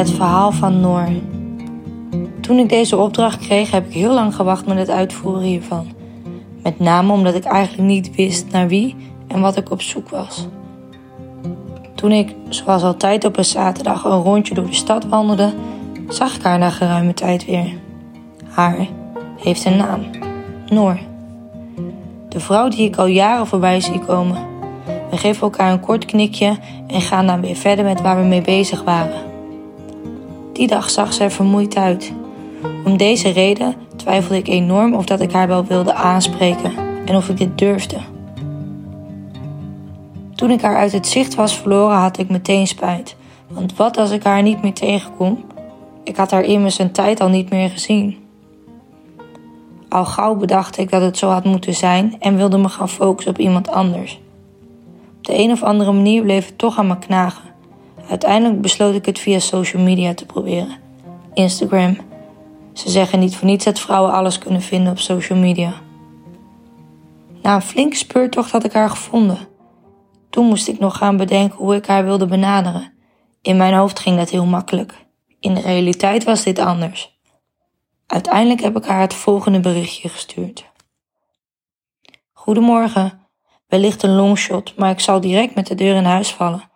Het verhaal van Noor. Toen ik deze opdracht kreeg, heb ik heel lang gewacht met het uitvoeren hiervan. Met name omdat ik eigenlijk niet wist naar wie en wat ik op zoek was. Toen ik, zoals altijd op een zaterdag, een rondje door de stad wandelde, zag ik haar na geruime tijd weer. Haar heeft een naam: Noor. De vrouw die ik al jaren voorbij zie komen. We geven elkaar een kort knikje en gaan dan weer verder met waar we mee bezig waren. Die dag zag er vermoeid uit. Om deze reden twijfelde ik enorm of dat ik haar wel wilde aanspreken en of ik dit durfde. Toen ik haar uit het zicht was verloren, had ik meteen spijt. Want wat als ik haar niet meer tegenkom? Ik had haar immers een tijd al niet meer gezien. Al gauw bedacht ik dat het zo had moeten zijn en wilde me gaan focussen op iemand anders. Op de een of andere manier bleef het toch aan me knagen. Uiteindelijk besloot ik het via social media te proberen. Instagram. Ze zeggen niet voor niets dat vrouwen alles kunnen vinden op social media. Na een flinke speurtocht had ik haar gevonden. Toen moest ik nog gaan bedenken hoe ik haar wilde benaderen. In mijn hoofd ging dat heel makkelijk. In de realiteit was dit anders. Uiteindelijk heb ik haar het volgende berichtje gestuurd. Goedemorgen. Wellicht een longshot, maar ik zal direct met de deur in huis vallen.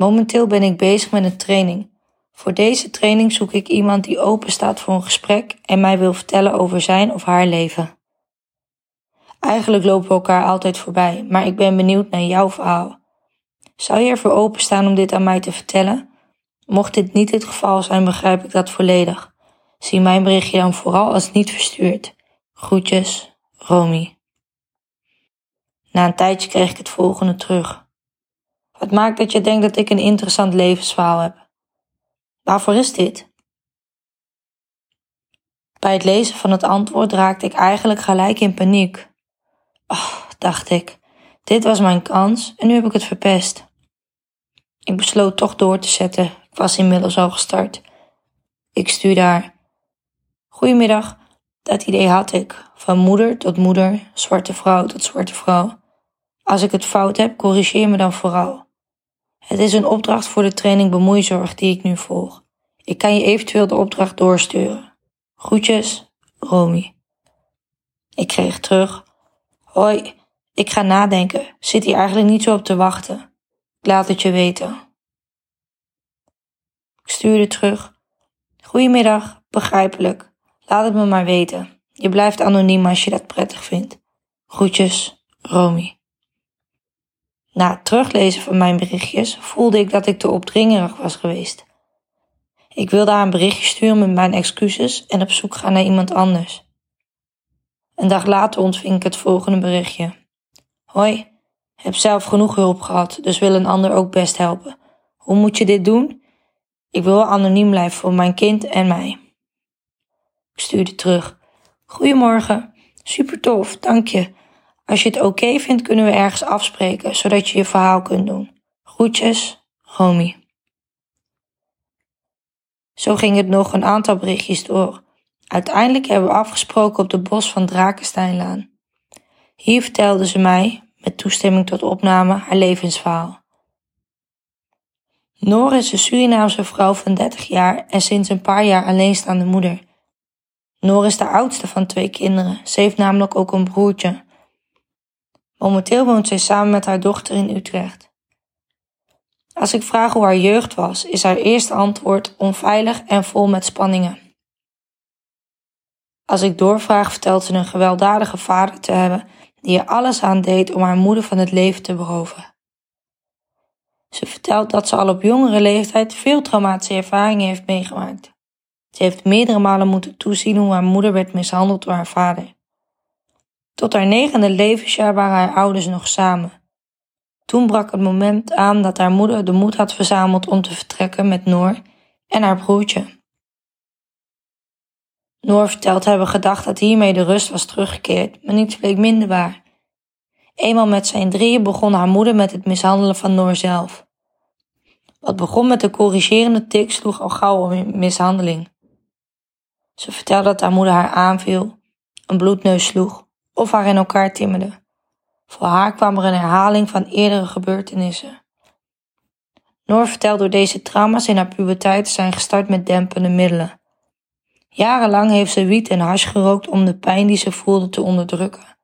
Momenteel ben ik bezig met een training. Voor deze training zoek ik iemand die open staat voor een gesprek en mij wil vertellen over zijn of haar leven. Eigenlijk lopen we elkaar altijd voorbij, maar ik ben benieuwd naar jouw verhaal. Zou je ervoor openstaan om dit aan mij te vertellen? Mocht dit niet het geval zijn, begrijp ik dat volledig. Zie mijn berichtje dan vooral als niet verstuurd. Groetjes, Romy. Na een tijdje kreeg ik het volgende terug. Wat maakt dat je denkt dat ik een interessant levensverhaal heb? Waarvoor is dit? Bij het lezen van het antwoord raakte ik eigenlijk gelijk in paniek. Oh, dacht ik, dit was mijn kans en nu heb ik het verpest. Ik besloot toch door te zetten. Ik was inmiddels al gestart. Ik stuurde haar. Goedemiddag, dat idee had ik. Van moeder tot moeder, zwarte vrouw tot zwarte vrouw. Als ik het fout heb, corrigeer me dan vooral. Het is een opdracht voor de training bemoeizorg die ik nu volg. Ik kan je eventueel de opdracht doorsturen. Groetjes, Romy. Ik kreeg terug. Hoi, ik ga nadenken. Zit hier eigenlijk niet zo op te wachten. Ik laat het je weten. Ik stuurde terug. Goedemiddag, begrijpelijk. Laat het me maar weten. Je blijft anoniem als je dat prettig vindt. Groetjes, Romy. Na het teruglezen van mijn berichtjes voelde ik dat ik te opdringerig was geweest. Ik wilde haar een berichtje sturen met mijn excuses en op zoek gaan naar iemand anders. Een dag later ontving ik het volgende berichtje. Hoi, heb zelf genoeg hulp gehad, dus wil een ander ook best helpen. Hoe moet je dit doen? Ik wil anoniem blijven voor mijn kind en mij. Ik stuurde terug. Goedemorgen, super tof, dank je. Als je het oké vindt, kunnen we ergens afspreken, zodat je je verhaal kunt doen. Groetjes, Romy. Zo ging het nog een aantal berichtjes door. Uiteindelijk hebben we afgesproken op de bos van Drakensteinlaan. Hier vertelde ze mij, met toestemming tot opname, haar levensverhaal. Noor is een Surinaamse vrouw van 30 jaar en sinds een paar jaar alleenstaande moeder. Noor is de oudste van twee kinderen. Ze heeft namelijk ook een broertje. Momenteel woont zij samen met haar dochter in Utrecht. Als ik vraag hoe haar jeugd was, is haar eerste antwoord onveilig en vol met spanningen. Als ik doorvraag, vertelt ze een gewelddadige vader te hebben die er alles aan deed om haar moeder van het leven te beroven. Ze vertelt dat ze al op jongere leeftijd veel traumatische ervaringen heeft meegemaakt. Ze heeft meerdere malen moeten toezien hoe haar moeder werd mishandeld door haar vader. Tot haar negende levensjaar waren haar ouders nog samen. Toen brak het moment aan dat haar moeder de moed had verzameld om te vertrekken met Noor en haar broertje. Noor vertelt hebben gedacht dat hiermee de rust was teruggekeerd, maar niets bleek minder waar. Eenmaal met zijn drieën begon haar moeder met het mishandelen van Noor zelf. Wat begon met de corrigerende tik sloeg al gauw om mishandeling. Ze vertelde dat haar moeder haar aanviel, een bloedneus sloeg of haar in elkaar timmerde. Voor haar kwam er een herhaling van eerdere gebeurtenissen. Noor vertelt door deze trauma's in haar puberteit te zijn gestart met dempende middelen. Jarenlang heeft ze wiet en hash gerookt om de pijn die ze voelde te onderdrukken.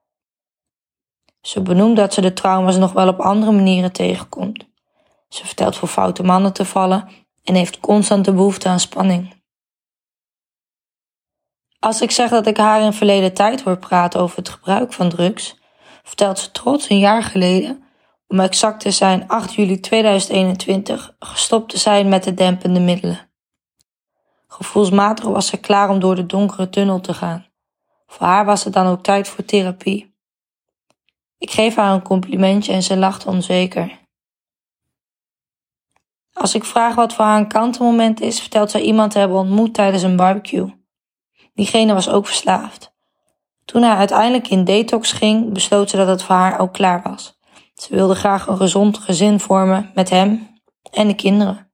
Ze benoemt dat ze de trauma's nog wel op andere manieren tegenkomt. Ze vertelt voor foute mannen te vallen en heeft constant de behoefte aan spanning. Als ik zeg dat ik haar in verleden tijd hoor praten over het gebruik van drugs, vertelt ze trots een jaar geleden, om exact te zijn 8 juli 2021, gestopt te zijn met de dempende middelen. Gevoelsmatig was ze klaar om door de donkere tunnel te gaan. Voor haar was het dan ook tijd voor therapie. Ik geef haar een complimentje en ze lacht onzeker. Als ik vraag wat voor haar een kantelmoment is, vertelt zij iemand te hebben ontmoet tijdens een barbecue. Diegene was ook verslaafd. Toen hij uiteindelijk in detox ging, besloot ze dat het voor haar ook klaar was. Ze wilde graag een gezond gezin vormen met hem en de kinderen.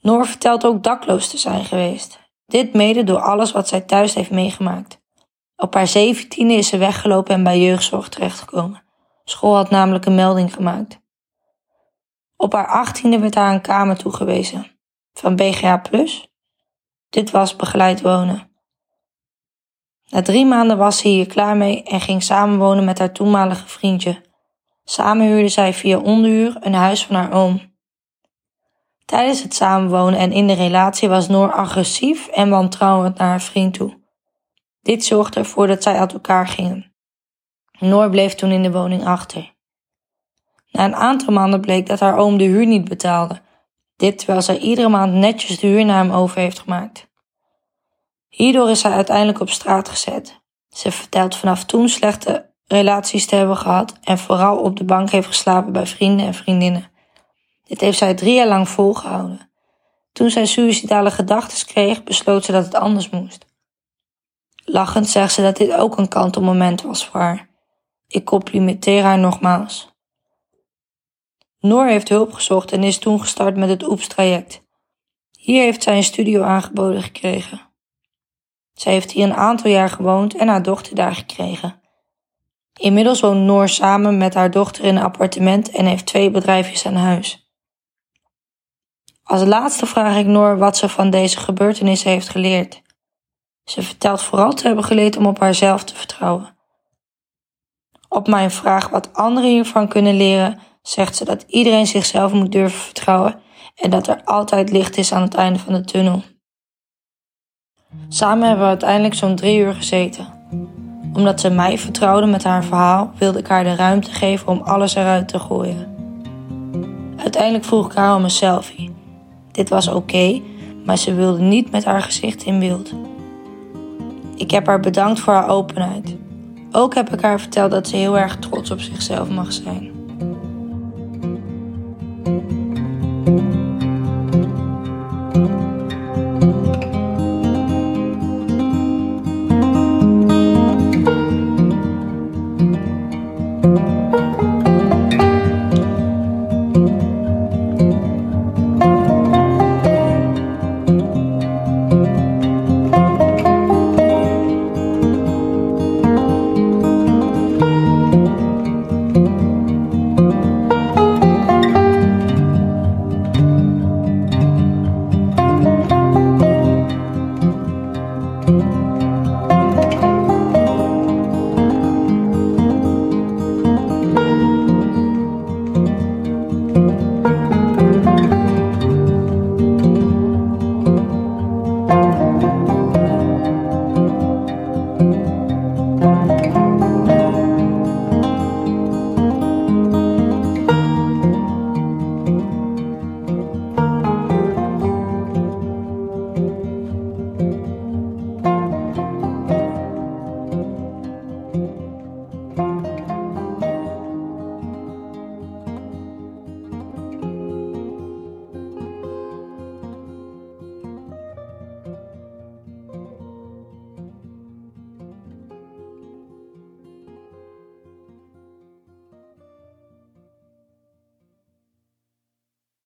Noor vertelt ook dakloos te zijn geweest. Dit mede door alles wat zij thuis heeft meegemaakt. Op haar zeventiende is ze weggelopen en bij jeugdzorg terechtgekomen. School had namelijk een melding gemaakt. Op haar achttiende werd haar een kamer toegewezen. Van BGA Plus. Dit was begeleid wonen. Na drie maanden was ze hier klaar mee en ging samenwonen met haar toenmalige vriendje. Samen huurde zij via onderhuur een huis van haar oom. Tijdens het samenwonen en in de relatie was Noor agressief en wantrouwend naar haar vriend toe. Dit zorgde ervoor dat zij uit elkaar gingen. Noor bleef toen in de woning achter. Na een aantal maanden bleek dat haar oom de huur niet betaalde. Dit terwijl zij iedere maand netjes de huur naar hem over heeft gemaakt. Hierdoor is zij uiteindelijk op straat gezet. Ze vertelt vanaf toen slechte relaties te hebben gehad en vooral op de bank heeft geslapen bij vrienden en vriendinnen. Dit heeft zij drie jaar lang volgehouden. Toen zij suïcidale gedachten kreeg, besloot ze dat het anders moest. Lachend zegt ze dat dit ook een kantelmoment was voor haar. Ik complimenteer haar nogmaals. Noor heeft hulp gezocht en is toen gestart met het OEPS-traject. Hier heeft zij een studio aangeboden gekregen. Zij heeft hier een aantal jaar gewoond en haar dochter daar gekregen. Inmiddels woont Noor samen met haar dochter in een appartement en heeft twee bedrijfjes aan huis. Als laatste vraag ik Noor wat ze van deze gebeurtenissen heeft geleerd. Ze vertelt vooral te hebben geleerd om op haarzelf te vertrouwen. Op mijn vraag wat anderen hiervan kunnen leren, zegt ze dat iedereen zichzelf moet durven vertrouwen en dat er altijd licht is aan het einde van de tunnel. Samen hebben we uiteindelijk zo'n drie uur gezeten. Omdat ze mij vertrouwde met haar verhaal, wilde ik haar de ruimte geven om alles eruit te gooien. Uiteindelijk vroeg ik haar om een selfie. Dit was oké, maar ze wilde niet met haar gezicht in beeld. Ik heb haar bedankt voor haar openheid. Ook heb ik haar verteld dat ze heel erg trots op zichzelf mag zijn.